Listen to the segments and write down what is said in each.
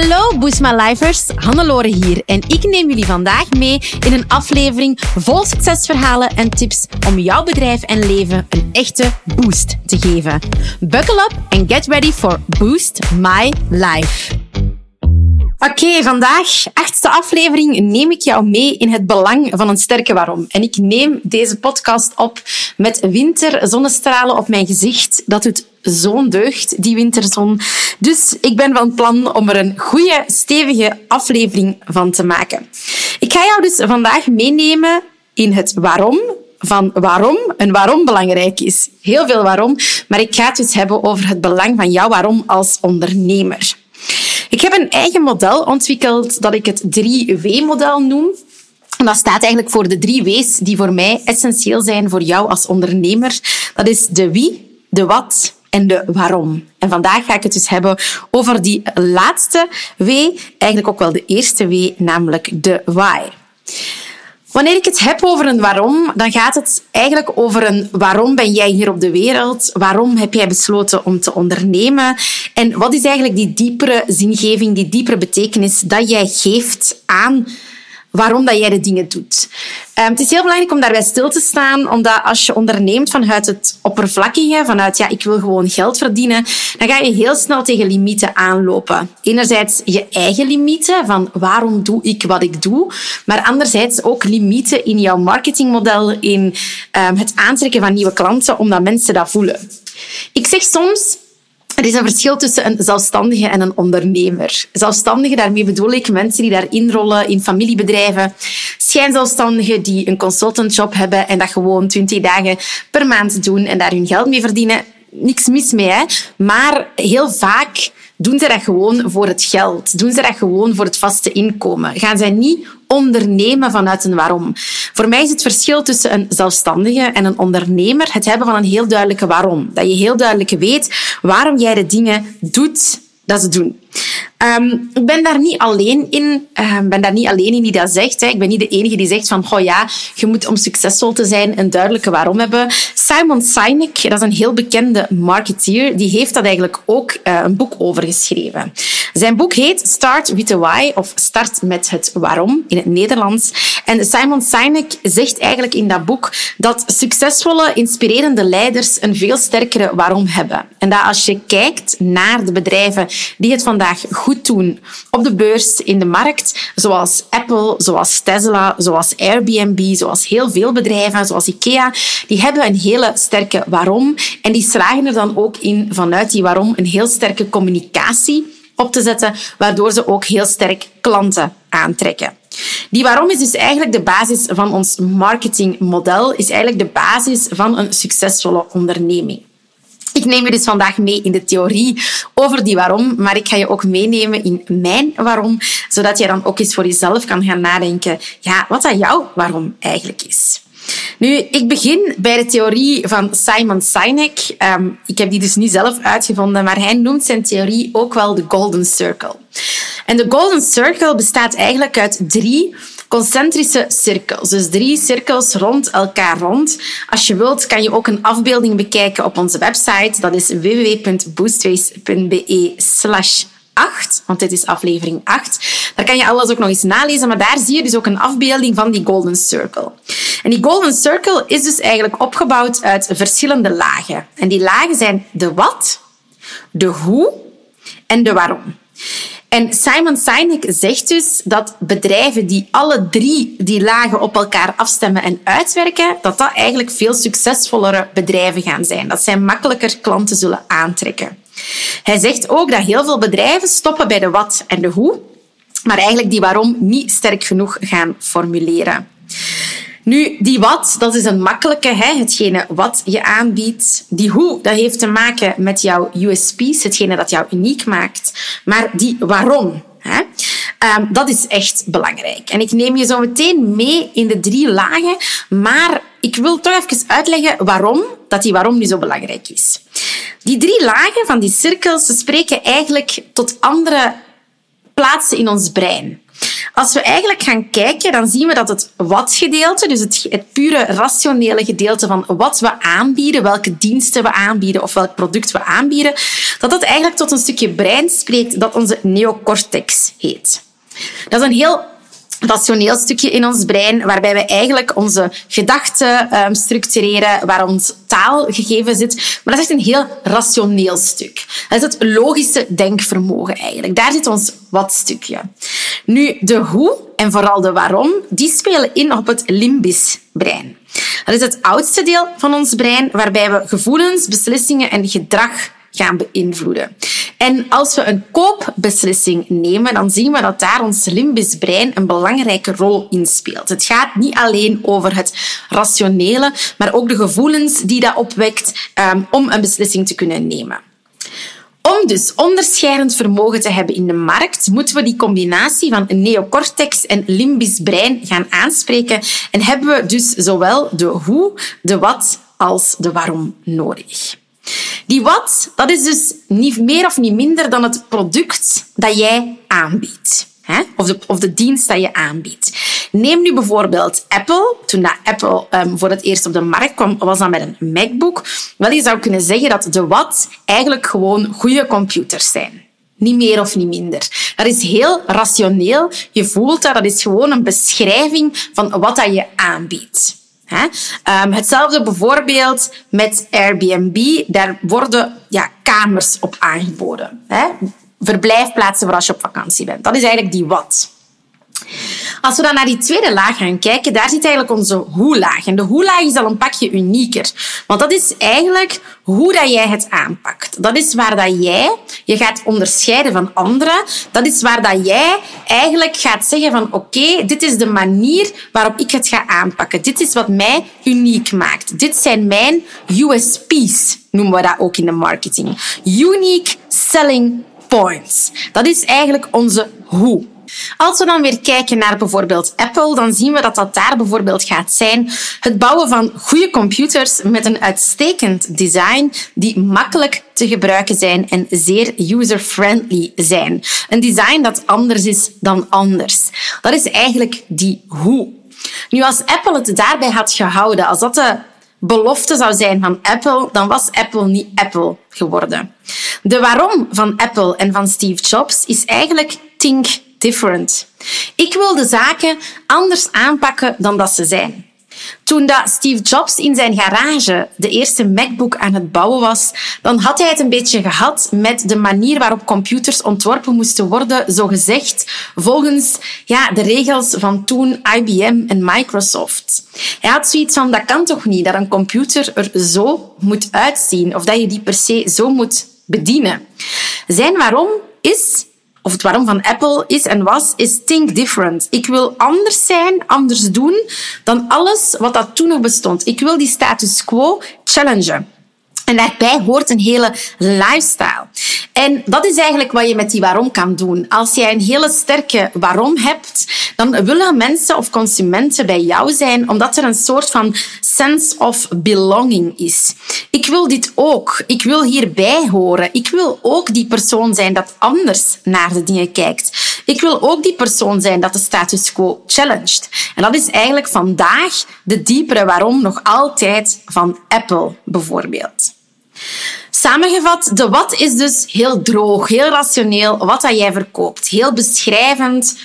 Hallo Boost My Lifers, Hannelore hier en ik neem jullie vandaag mee in een aflevering vol succesverhalen en tips om jouw bedrijf en leven een echte boost te geven. Buckle up and get ready for Boost My Life. Oké, vandaag, achtste aflevering, neem ik jou mee in het belang van een sterke waarom. En ik neem deze podcast op met winterzonnestralen op mijn gezicht. Dat doet zo'n deugd, die winterzon. Dus ik ben van plan om er een goede, stevige aflevering van te maken. Ik ga jou dus vandaag meenemen in het waarom van waarom een waarom belangrijk is. Heel veel waarom, maar ik ga het dus hebben over het belang van jouw waarom als ondernemer. Ik heb een eigen model ontwikkeld dat ik het 3W-model noem. En dat staat eigenlijk voor de drie W's die voor mij essentieel zijn voor jou als ondernemer. Dat is de wie, de wat en de waarom. En vandaag ga ik het dus hebben over die laatste W, eigenlijk ook wel de eerste W, namelijk de why. Wanneer ik het heb over een waarom, dan gaat het eigenlijk over een waarom ben jij hier op de wereld? Waarom heb jij besloten om te ondernemen? En wat is eigenlijk die diepere zingeving, die diepere betekenis dat jij geeft aan waarom dat jij de dingen doet. Um, het is heel belangrijk om daarbij stil te staan, omdat als je onderneemt vanuit het oppervlakkige, vanuit ja, ik wil gewoon geld verdienen, dan ga je heel snel tegen limieten aanlopen. Enerzijds je eigen limieten, van waarom doe ik wat ik doe, maar anderzijds ook limieten in jouw marketingmodel, in um, het aantrekken van nieuwe klanten, omdat mensen dat voelen. Ik zeg soms, er is een verschil tussen een zelfstandige en een ondernemer. Zelfstandige, daarmee bedoel ik mensen die daarin rollen in familiebedrijven. Schijnzelfstandigen die een consultantjob hebben en dat gewoon 20 dagen per maand doen en daar hun geld mee verdienen. Niks mis mee, hè? maar heel vaak doen ze dat gewoon voor het geld. Doen ze dat gewoon voor het vaste inkomen. Gaan zij niet ondernemen vanuit een waarom. Voor mij is het verschil tussen een zelfstandige en een ondernemer het hebben van een heel duidelijke waarom. Dat je heel duidelijk weet waarom jij de dingen doet dat ze doen. Um, ik ben daar niet alleen in. Uh, ben daar niet alleen in die dat zegt. Hè. Ik ben niet de enige die zegt van, oh ja, je moet om succesvol te zijn een duidelijke waarom hebben. Simon Sinek, dat is een heel bekende marketeer, die heeft dat eigenlijk ook uh, een boek over geschreven. Zijn boek heet Start with the Why, of Start met het waarom in het Nederlands. En Simon Sinek zegt eigenlijk in dat boek dat succesvolle, inspirerende leiders een veel sterkere waarom hebben. En dat als je kijkt naar de bedrijven die het vandaag goed doen op de beurs, in de markt, zoals Apple, zoals Tesla, zoals Airbnb, zoals heel veel bedrijven, zoals IKEA, die hebben een hele sterke waarom. En die slagen er dan ook in vanuit die waarom een heel sterke communicatie op te zetten, waardoor ze ook heel sterk klanten aantrekken. Die waarom is dus eigenlijk de basis van ons marketingmodel, is eigenlijk de basis van een succesvolle onderneming. Ik neem je dus vandaag mee in de theorie over die waarom, maar ik ga je ook meenemen in mijn waarom, zodat je dan ook eens voor jezelf kan gaan nadenken ja, wat dat jouw waarom eigenlijk is. Nu, ik begin bij de theorie van Simon Sinek. Um, ik heb die dus niet zelf uitgevonden, maar hij noemt zijn theorie ook wel de Golden Circle. En de Golden Circle bestaat eigenlijk uit drie concentrische cirkels. Dus drie cirkels rond elkaar rond. Als je wilt, kan je ook een afbeelding bekijken op onze website. Dat is www.boostways.be slash 8, want dit is aflevering 8. Daar kan je alles ook nog eens nalezen, maar daar zie je dus ook een afbeelding van die Golden Circle. En die Golden Circle is dus eigenlijk opgebouwd uit verschillende lagen. En die lagen zijn de wat, de hoe en de waarom. En Simon Sinek zegt dus dat bedrijven die alle drie die lagen op elkaar afstemmen en uitwerken, dat dat eigenlijk veel succesvollere bedrijven gaan zijn. Dat zij makkelijker klanten zullen aantrekken. Hij zegt ook dat heel veel bedrijven stoppen bij de wat en de hoe, maar eigenlijk die waarom niet sterk genoeg gaan formuleren. Nu, die wat, dat is een makkelijke, hè, hetgene wat je aanbiedt. Die hoe, dat heeft te maken met jouw USP's, hetgene dat jou uniek maakt. Maar die waarom, hè, um, dat is echt belangrijk. En ik neem je zo meteen mee in de drie lagen, maar ik wil toch even uitleggen waarom dat die waarom nu zo belangrijk is. Die drie lagen van die cirkels spreken eigenlijk tot andere plaatsen in ons brein. Als we eigenlijk gaan kijken, dan zien we dat het wat-gedeelte, dus het, het pure rationele gedeelte van wat we aanbieden, welke diensten we aanbieden of welk product we aanbieden, dat dat eigenlijk tot een stukje brein spreekt dat onze neocortex heet. Dat is een heel rationeel stukje in ons brein, waarbij we eigenlijk onze gedachten um, structureren, waar ons taalgegeven zit. Maar dat is echt een heel rationeel stuk. Dat is het logische denkvermogen eigenlijk. Daar zit ons wat-stukje. Nu, de hoe en vooral de waarom, die spelen in op het limbisch brein. Dat is het oudste deel van ons brein, waarbij we gevoelens, beslissingen en gedrag gaan beïnvloeden. En als we een koopbeslissing nemen, dan zien we dat daar ons limbisch brein een belangrijke rol in speelt. Het gaat niet alleen over het rationele, maar ook de gevoelens die dat opwekt um, om een beslissing te kunnen nemen. Om dus onderscheidend vermogen te hebben in de markt, moeten we die combinatie van neocortex en limbisch brein gaan aanspreken en hebben we dus zowel de hoe, de wat als de waarom nodig. Die wat, dat is dus niet meer of niet minder dan het product dat jij aanbiedt. Hè? Of, de, of de dienst dat je aanbiedt. Neem nu bijvoorbeeld Apple. Toen Apple um, voor het eerst op de markt kwam, was dat met een MacBook. Wel, je zou kunnen zeggen dat de wat eigenlijk gewoon goede computers zijn. Niet meer of niet minder. Dat is heel rationeel. Je voelt dat. Dat is gewoon een beschrijving van wat dat je aanbiedt. Um, hetzelfde bijvoorbeeld met Airbnb. Daar worden ja, kamers op aangeboden. Hè? Verblijfplaatsen als je op vakantie bent. Dat is eigenlijk die wat. Als we dan naar die tweede laag gaan kijken, daar zit eigenlijk onze hoe-laag. En de hoe-laag is al een pakje unieker. Want dat is eigenlijk hoe dat jij het aanpakt. Dat is waar dat jij je gaat onderscheiden van anderen. Dat is waar dat jij eigenlijk gaat zeggen van oké, dit is de manier waarop ik het ga aanpakken. Dit is wat mij uniek maakt. Dit zijn mijn USP's, noemen we dat ook in de marketing. Unique Selling Points. Dat is eigenlijk onze hoe. Als we dan weer kijken naar bijvoorbeeld Apple, dan zien we dat dat daar bijvoorbeeld gaat zijn het bouwen van goede computers met een uitstekend design die makkelijk te gebruiken zijn en zeer user-friendly zijn. Een design dat anders is dan anders. Dat is eigenlijk die hoe. Nu, als Apple het daarbij had gehouden, als dat de belofte zou zijn van Apple, dan was Apple niet Apple geworden. De waarom van Apple en van Steve Jobs is eigenlijk think different. Ik wil de zaken anders aanpakken dan dat ze zijn. Toen dat Steve Jobs in zijn garage de eerste MacBook aan het bouwen was, dan had hij het een beetje gehad met de manier waarop computers ontworpen moesten worden, zo gezegd, volgens ja, de regels van toen IBM en Microsoft. Hij had zoiets van, dat kan toch niet, dat een computer er zo moet uitzien, of dat je die per se zo moet bedienen. Zijn waarom is of het waarom van Apple is en was, is think different. Ik wil anders zijn, anders doen dan alles wat dat toen nog bestond. Ik wil die status quo challengen. En daarbij hoort een hele lifestyle. En dat is eigenlijk wat je met die waarom kan doen. Als jij een hele sterke waarom hebt, dan willen mensen of consumenten bij jou zijn, omdat er een soort van sense of belonging is. Ik wil dit ook. Ik wil hierbij horen. Ik wil ook die persoon zijn dat anders naar de dingen kijkt. Ik wil ook die persoon zijn dat de status quo challenged. En dat is eigenlijk vandaag de diepere waarom nog altijd van Apple bijvoorbeeld. Samengevat, de wat is dus heel droog, heel rationeel, wat dat jij verkoopt. Heel beschrijvend,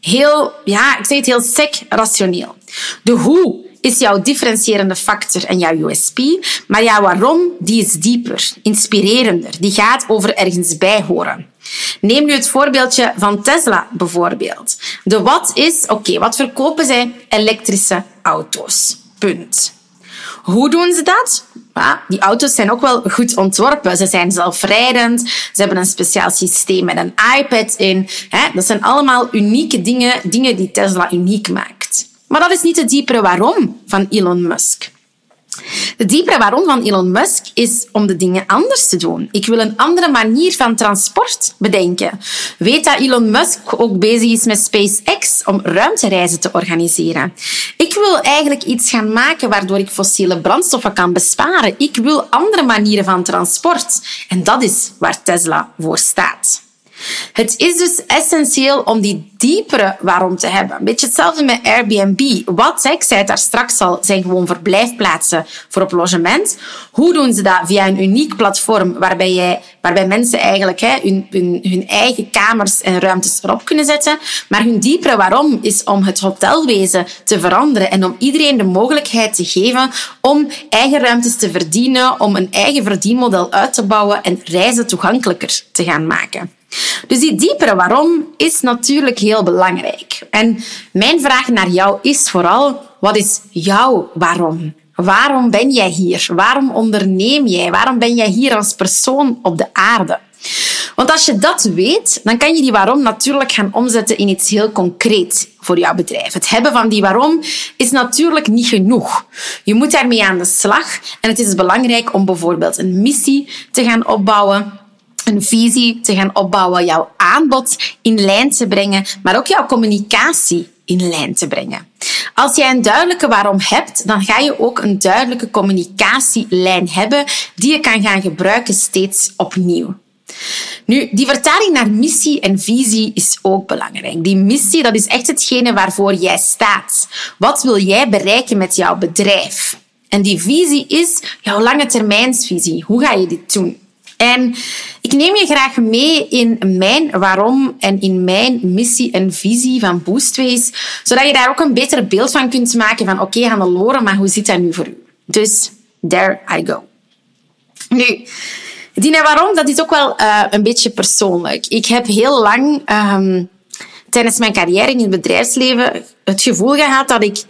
heel, ja, ik zeg het heel sec, rationeel. De hoe is jouw differentiërende factor en jouw USP, maar jouw waarom, die is dieper, inspirerender. Die gaat over ergens bij horen. Neem nu het voorbeeldje van Tesla bijvoorbeeld. De wat is, oké, wat verkopen zij? Elektrische auto's. Punt. Hoe doen ze dat? Ja, die auto's zijn ook wel goed ontworpen. Ze zijn zelfrijdend. Ze hebben een speciaal systeem met een iPad in. Dat zijn allemaal unieke dingen, dingen die Tesla uniek maakt. Maar dat is niet de diepere waarom van Elon Musk. De diepere waarom van Elon Musk is om de dingen anders te doen. Ik wil een andere manier van transport bedenken. Weet dat Elon Musk ook bezig is met SpaceX om ruimtereizen te organiseren. Ik wil eigenlijk iets gaan maken waardoor ik fossiele brandstoffen kan besparen. Ik wil andere manieren van transport. En dat is waar Tesla voor staat. Het is dus essentieel om die diepere waarom te hebben. Een beetje hetzelfde met Airbnb. Wat, ik zei het daar straks al, zijn gewoon verblijfplaatsen voor op logement. Hoe doen ze dat? Via een uniek platform waarbij, jij, waarbij mensen eigenlijk hè, hun, hun, hun eigen kamers en ruimtes erop kunnen zetten. Maar hun diepere waarom is om het hotelwezen te veranderen en om iedereen de mogelijkheid te geven om eigen ruimtes te verdienen, om een eigen verdienmodel uit te bouwen en reizen toegankelijker te gaan maken. Dus die diepere waarom is natuurlijk heel belangrijk. En mijn vraag naar jou is vooral, wat is jouw waarom? Waarom ben jij hier? Waarom onderneem jij? Waarom ben jij hier als persoon op de aarde? Want als je dat weet, dan kan je die waarom natuurlijk gaan omzetten in iets heel concreets voor jouw bedrijf. Het hebben van die waarom is natuurlijk niet genoeg. Je moet daarmee aan de slag. En het is belangrijk om bijvoorbeeld een missie te gaan opbouwen een visie te gaan opbouwen, jouw aanbod in lijn te brengen, maar ook jouw communicatie in lijn te brengen. Als jij een duidelijke waarom hebt, dan ga je ook een duidelijke communicatielijn hebben die je kan gaan gebruiken steeds opnieuw. Nu, die vertaling naar missie en visie is ook belangrijk. Die missie, dat is echt hetgene waarvoor jij staat. Wat wil jij bereiken met jouw bedrijf? En die visie is jouw lange termijnsvisie. Hoe ga je dit doen? En ik neem je graag mee in mijn waarom en in mijn missie en visie van Boostways, zodat je daar ook een beter beeld van kunt maken van oké, okay, Hannelore, maar hoe zit dat nu voor u? Dus, there I go. Nu, die waarom, dat is ook wel uh, een beetje persoonlijk. Ik heb heel lang um, tijdens mijn carrière in het bedrijfsleven het gevoel gehad dat ik,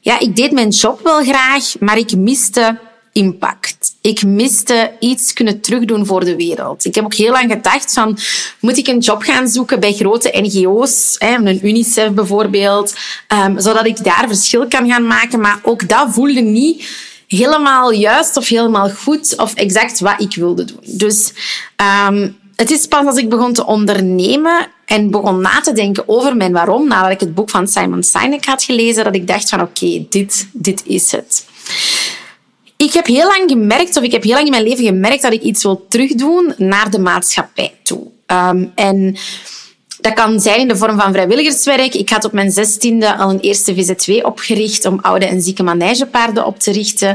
ja, ik deed mijn job wel graag, maar ik miste impact. Ik miste iets kunnen terugdoen voor de wereld. Ik heb ook heel lang gedacht van, moet ik een job gaan zoeken bij grote NGO's, een UNICEF bijvoorbeeld, um, zodat ik daar verschil kan gaan maken. Maar ook dat voelde niet helemaal juist of helemaal goed of exact wat ik wilde doen. Dus um, het is pas als ik begon te ondernemen en begon na te denken over mijn waarom, nadat ik het boek van Simon Sinek had gelezen, dat ik dacht van oké, dit, dit is het ik heb heel lang gemerkt, of ik heb heel lang in mijn leven gemerkt, dat ik iets wil terugdoen naar de maatschappij toe. Um, en dat kan zijn in de vorm van vrijwilligerswerk. Ik had op mijn zestiende al een eerste VZ2 opgericht om oude en zieke managepaarden op te richten.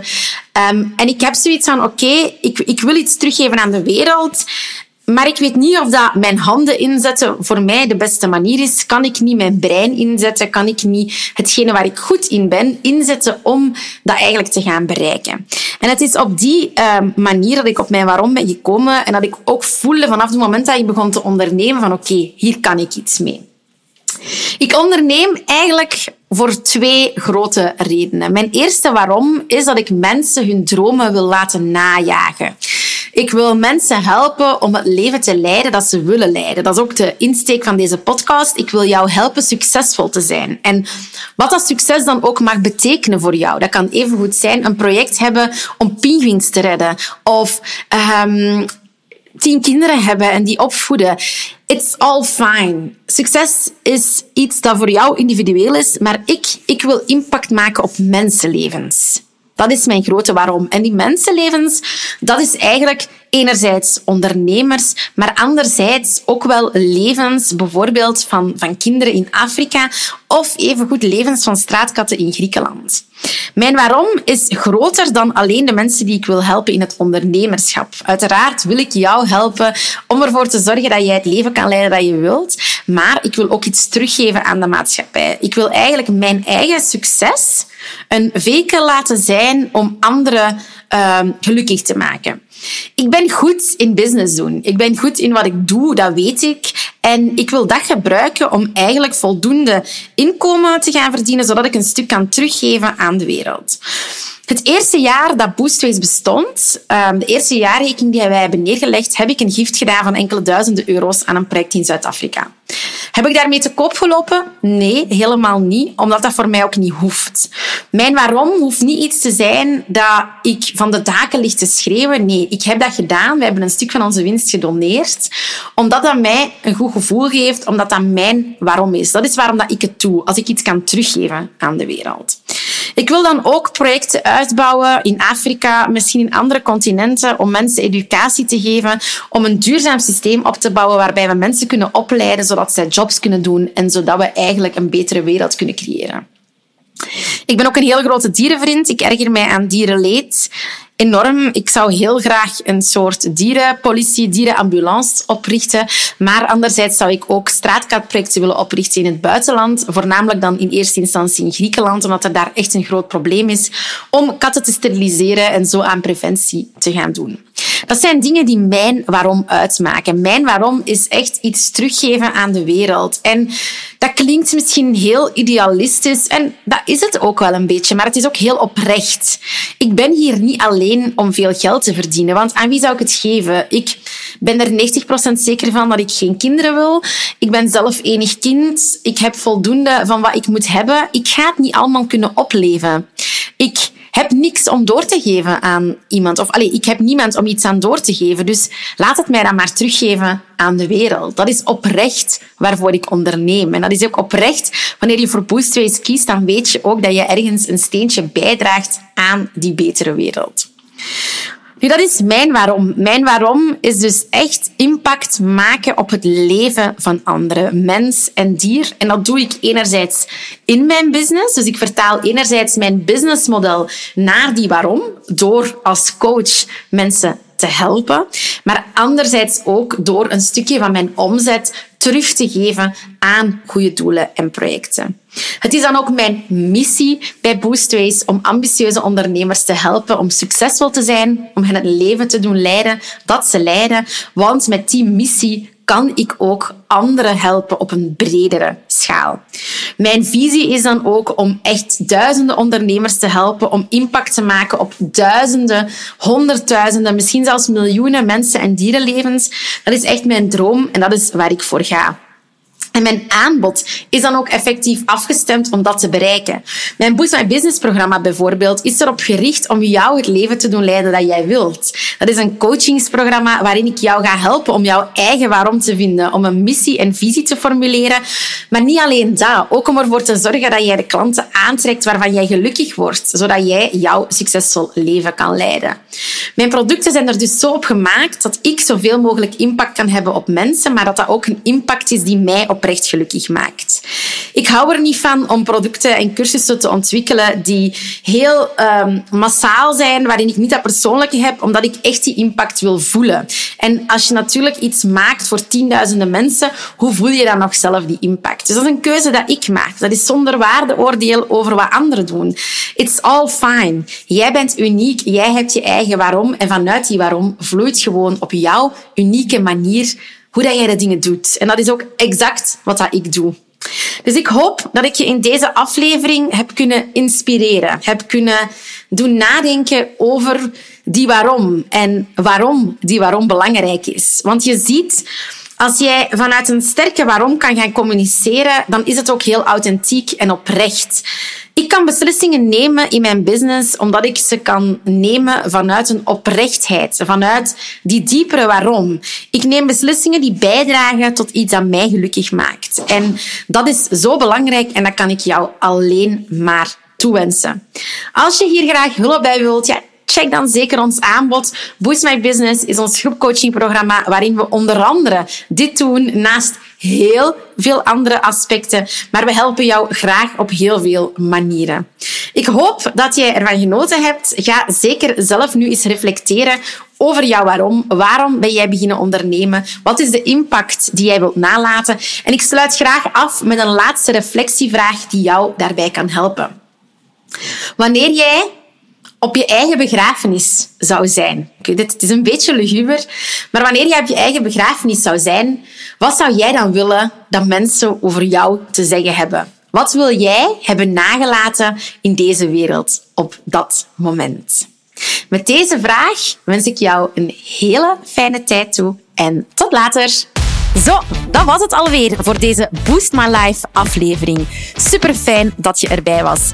Um, en ik heb zoiets van, oké, ik, ik wil iets teruggeven aan de wereld. Maar ik weet niet of dat mijn handen inzetten voor mij de beste manier is. Kan ik niet mijn brein inzetten? Kan ik niet hetgene waar ik goed in ben inzetten om dat eigenlijk te gaan bereiken? En het is op die uh, manier dat ik op mijn waarom ben gekomen en dat ik ook voelde vanaf het moment dat ik begon te ondernemen van oké, hier kan ik iets mee. Ik onderneem eigenlijk voor twee grote redenen. Mijn eerste waarom is dat ik mensen hun dromen wil laten najagen. Ik wil mensen helpen om het leven te leiden dat ze willen leiden. Dat is ook de insteek van deze podcast. Ik wil jou helpen succesvol te zijn. En wat dat succes dan ook mag betekenen voor jou. Dat kan evengoed zijn een project hebben om pinguïns te redden. Of um, tien kinderen hebben en die opvoeden. It's all fine. Succes is iets dat voor jou individueel is, maar ik, ik wil impact maken op mensenlevens. Dat is mijn grote waarom. En die mensenlevens, dat is eigenlijk enerzijds ondernemers, maar anderzijds ook wel levens, bijvoorbeeld van, van kinderen in Afrika of evengoed levens van straatkatten in Griekenland. Mijn waarom is groter dan alleen de mensen die ik wil helpen in het ondernemerschap. Uiteraard wil ik jou helpen om ervoor te zorgen dat jij het leven kan leiden dat je wilt, maar ik wil ook iets teruggeven aan de maatschappij. Ik wil eigenlijk mijn eigen succes een vehikel laten zijn om anderen uh, gelukkig te maken. Ik ben goed in business doen. Ik ben goed in wat ik doe, dat weet ik. En ik wil dat gebruiken om eigenlijk voldoende inkomen te gaan verdienen, zodat ik een stuk kan teruggeven aan de wereld. Het eerste jaar dat Boostways bestond, ehm, de eerste jaarrekening die wij hebben neergelegd, heb ik een gift gedaan van enkele duizenden euro's aan een project in Zuid-Afrika. Heb ik daarmee te koop gelopen? Nee, helemaal niet, omdat dat voor mij ook niet hoeft. Mijn waarom hoeft niet iets te zijn dat ik van de daken ligt te schreeuwen. Nee, ik heb dat gedaan. We hebben een stuk van onze winst gedoneerd, omdat dat mij een goed gevoel geeft, omdat dat mijn waarom is. Dat is waarom dat ik het doe, als ik iets kan teruggeven aan de wereld. Ik wil dan ook projecten uitbouwen in Afrika, misschien in andere continenten, om mensen educatie te geven, om een duurzaam systeem op te bouwen waarbij we mensen kunnen opleiden zodat zij jobs kunnen doen en zodat we eigenlijk een betere wereld kunnen creëren. Ik ben ook een heel grote dierenvriend. Ik erger mij aan dierenleed enorm. Ik zou heel graag een soort dierenpolitie, dierenambulance oprichten. Maar anderzijds zou ik ook straatkatprojecten willen oprichten in het buitenland. Voornamelijk dan in eerste instantie in Griekenland, omdat er daar echt een groot probleem is om katten te steriliseren en zo aan preventie te gaan doen. Dat zijn dingen die mijn waarom uitmaken. Mijn waarom is echt iets teruggeven aan de wereld. En dat klinkt misschien heel idealistisch en dat is het ook wel een beetje, maar het is ook heel oprecht. Ik ben hier niet alleen om veel geld te verdienen, want aan wie zou ik het geven? Ik ben er 90% zeker van dat ik geen kinderen wil. Ik ben zelf enig kind. Ik heb voldoende van wat ik moet hebben. Ik ga het niet allemaal kunnen opleven. Ik heb niks om door te geven aan iemand. Of allee, ik heb niemand om iets aan door te geven. Dus laat het mij dan maar teruggeven aan de wereld. Dat is oprecht waarvoor ik onderneem. En dat is ook oprecht. Wanneer je voor Boostways kiest, dan weet je ook dat je ergens een steentje bijdraagt aan die betere wereld. Nu, dat is mijn waarom. Mijn waarom is dus echt impact maken op het leven van anderen, mens en dier. En dat doe ik enerzijds in mijn business. Dus ik vertaal enerzijds mijn businessmodel naar die waarom, door als coach mensen te helpen, maar anderzijds ook door een stukje van mijn omzet terug te geven aan goede doelen en projecten. Het is dan ook mijn missie bij Boostways om ambitieuze ondernemers te helpen om succesvol te zijn, om hen het leven te doen leiden dat ze leiden. Want met die missie kan ik ook anderen helpen op een bredere schaal. Mijn visie is dan ook om echt duizenden ondernemers te helpen om impact te maken op duizenden, honderdduizenden, misschien zelfs miljoenen mensen en dierenlevens. Dat is echt mijn droom en dat is waar ik voor ga. En mijn aanbod is dan ook effectief afgestemd om dat te bereiken. Mijn Boost My Business programma bijvoorbeeld is erop gericht om jou het leven te doen leiden dat jij wilt. Dat is een coachingsprogramma waarin ik jou ga helpen om jouw eigen waarom te vinden, om een missie en visie te formuleren. Maar niet alleen dat, ook om ervoor te zorgen dat jij de klanten aantrekt waarvan jij gelukkig wordt, zodat jij jouw succesvol leven kan leiden. Mijn producten zijn er dus zo op gemaakt dat ik zoveel mogelijk impact kan hebben op mensen, maar dat dat ook een impact is die mij op oprecht gelukkig maakt. Ik hou er niet van om producten en cursussen te ontwikkelen die heel um, massaal zijn, waarin ik niet dat persoonlijke heb, omdat ik echt die impact wil voelen. En als je natuurlijk iets maakt voor tienduizenden mensen, hoe voel je dan nog zelf die impact? Dus dat is een keuze dat ik maak. Dat is zonder waardeoordeel over wat anderen doen. It's all fine. Jij bent uniek, jij hebt je eigen waarom en vanuit die waarom vloeit gewoon op jouw unieke manier hoe dat jij de dingen doet. En dat is ook exact wat dat ik doe. Dus ik hoop dat ik je in deze aflevering heb kunnen inspireren, heb kunnen doen nadenken over die waarom en waarom die waarom belangrijk is. Want je ziet, als jij vanuit een sterke waarom kan gaan communiceren, dan is het ook heel authentiek en oprecht. Kan beslissingen nemen in mijn business omdat ik ze kan nemen vanuit een oprechtheid, vanuit die diepere waarom. Ik neem beslissingen die bijdragen tot iets dat mij gelukkig maakt. En dat is zo belangrijk en dat kan ik jou alleen maar toewensen. Als je hier graag hulp bij wilt, ja, check dan zeker ons aanbod. Boost My Business is ons groepcoachingprogramma waarin we onder andere dit doen naast heel veel andere aspecten, maar we helpen jou graag op heel veel manieren. Ik hoop dat jij ervan genoten hebt. Ga zeker zelf nu eens reflecteren over jouw waarom. Waarom ben jij beginnen ondernemen? Wat is de impact die jij wilt nalaten? En ik sluit graag af met een laatste reflectievraag die jou daarbij kan helpen. Wanneer jij op je eigen begrafenis zou zijn. Dit, het is een beetje luguber, maar wanneer jij op je eigen begrafenis zou zijn, wat zou jij dan willen dat mensen over jou te zeggen hebben? Wat wil jij hebben nagelaten in deze wereld op dat moment? Met deze vraag wens ik jou een hele fijne tijd toe en tot later. Zo, dat was het alweer voor deze Boost My Life aflevering. Super fijn dat je erbij was.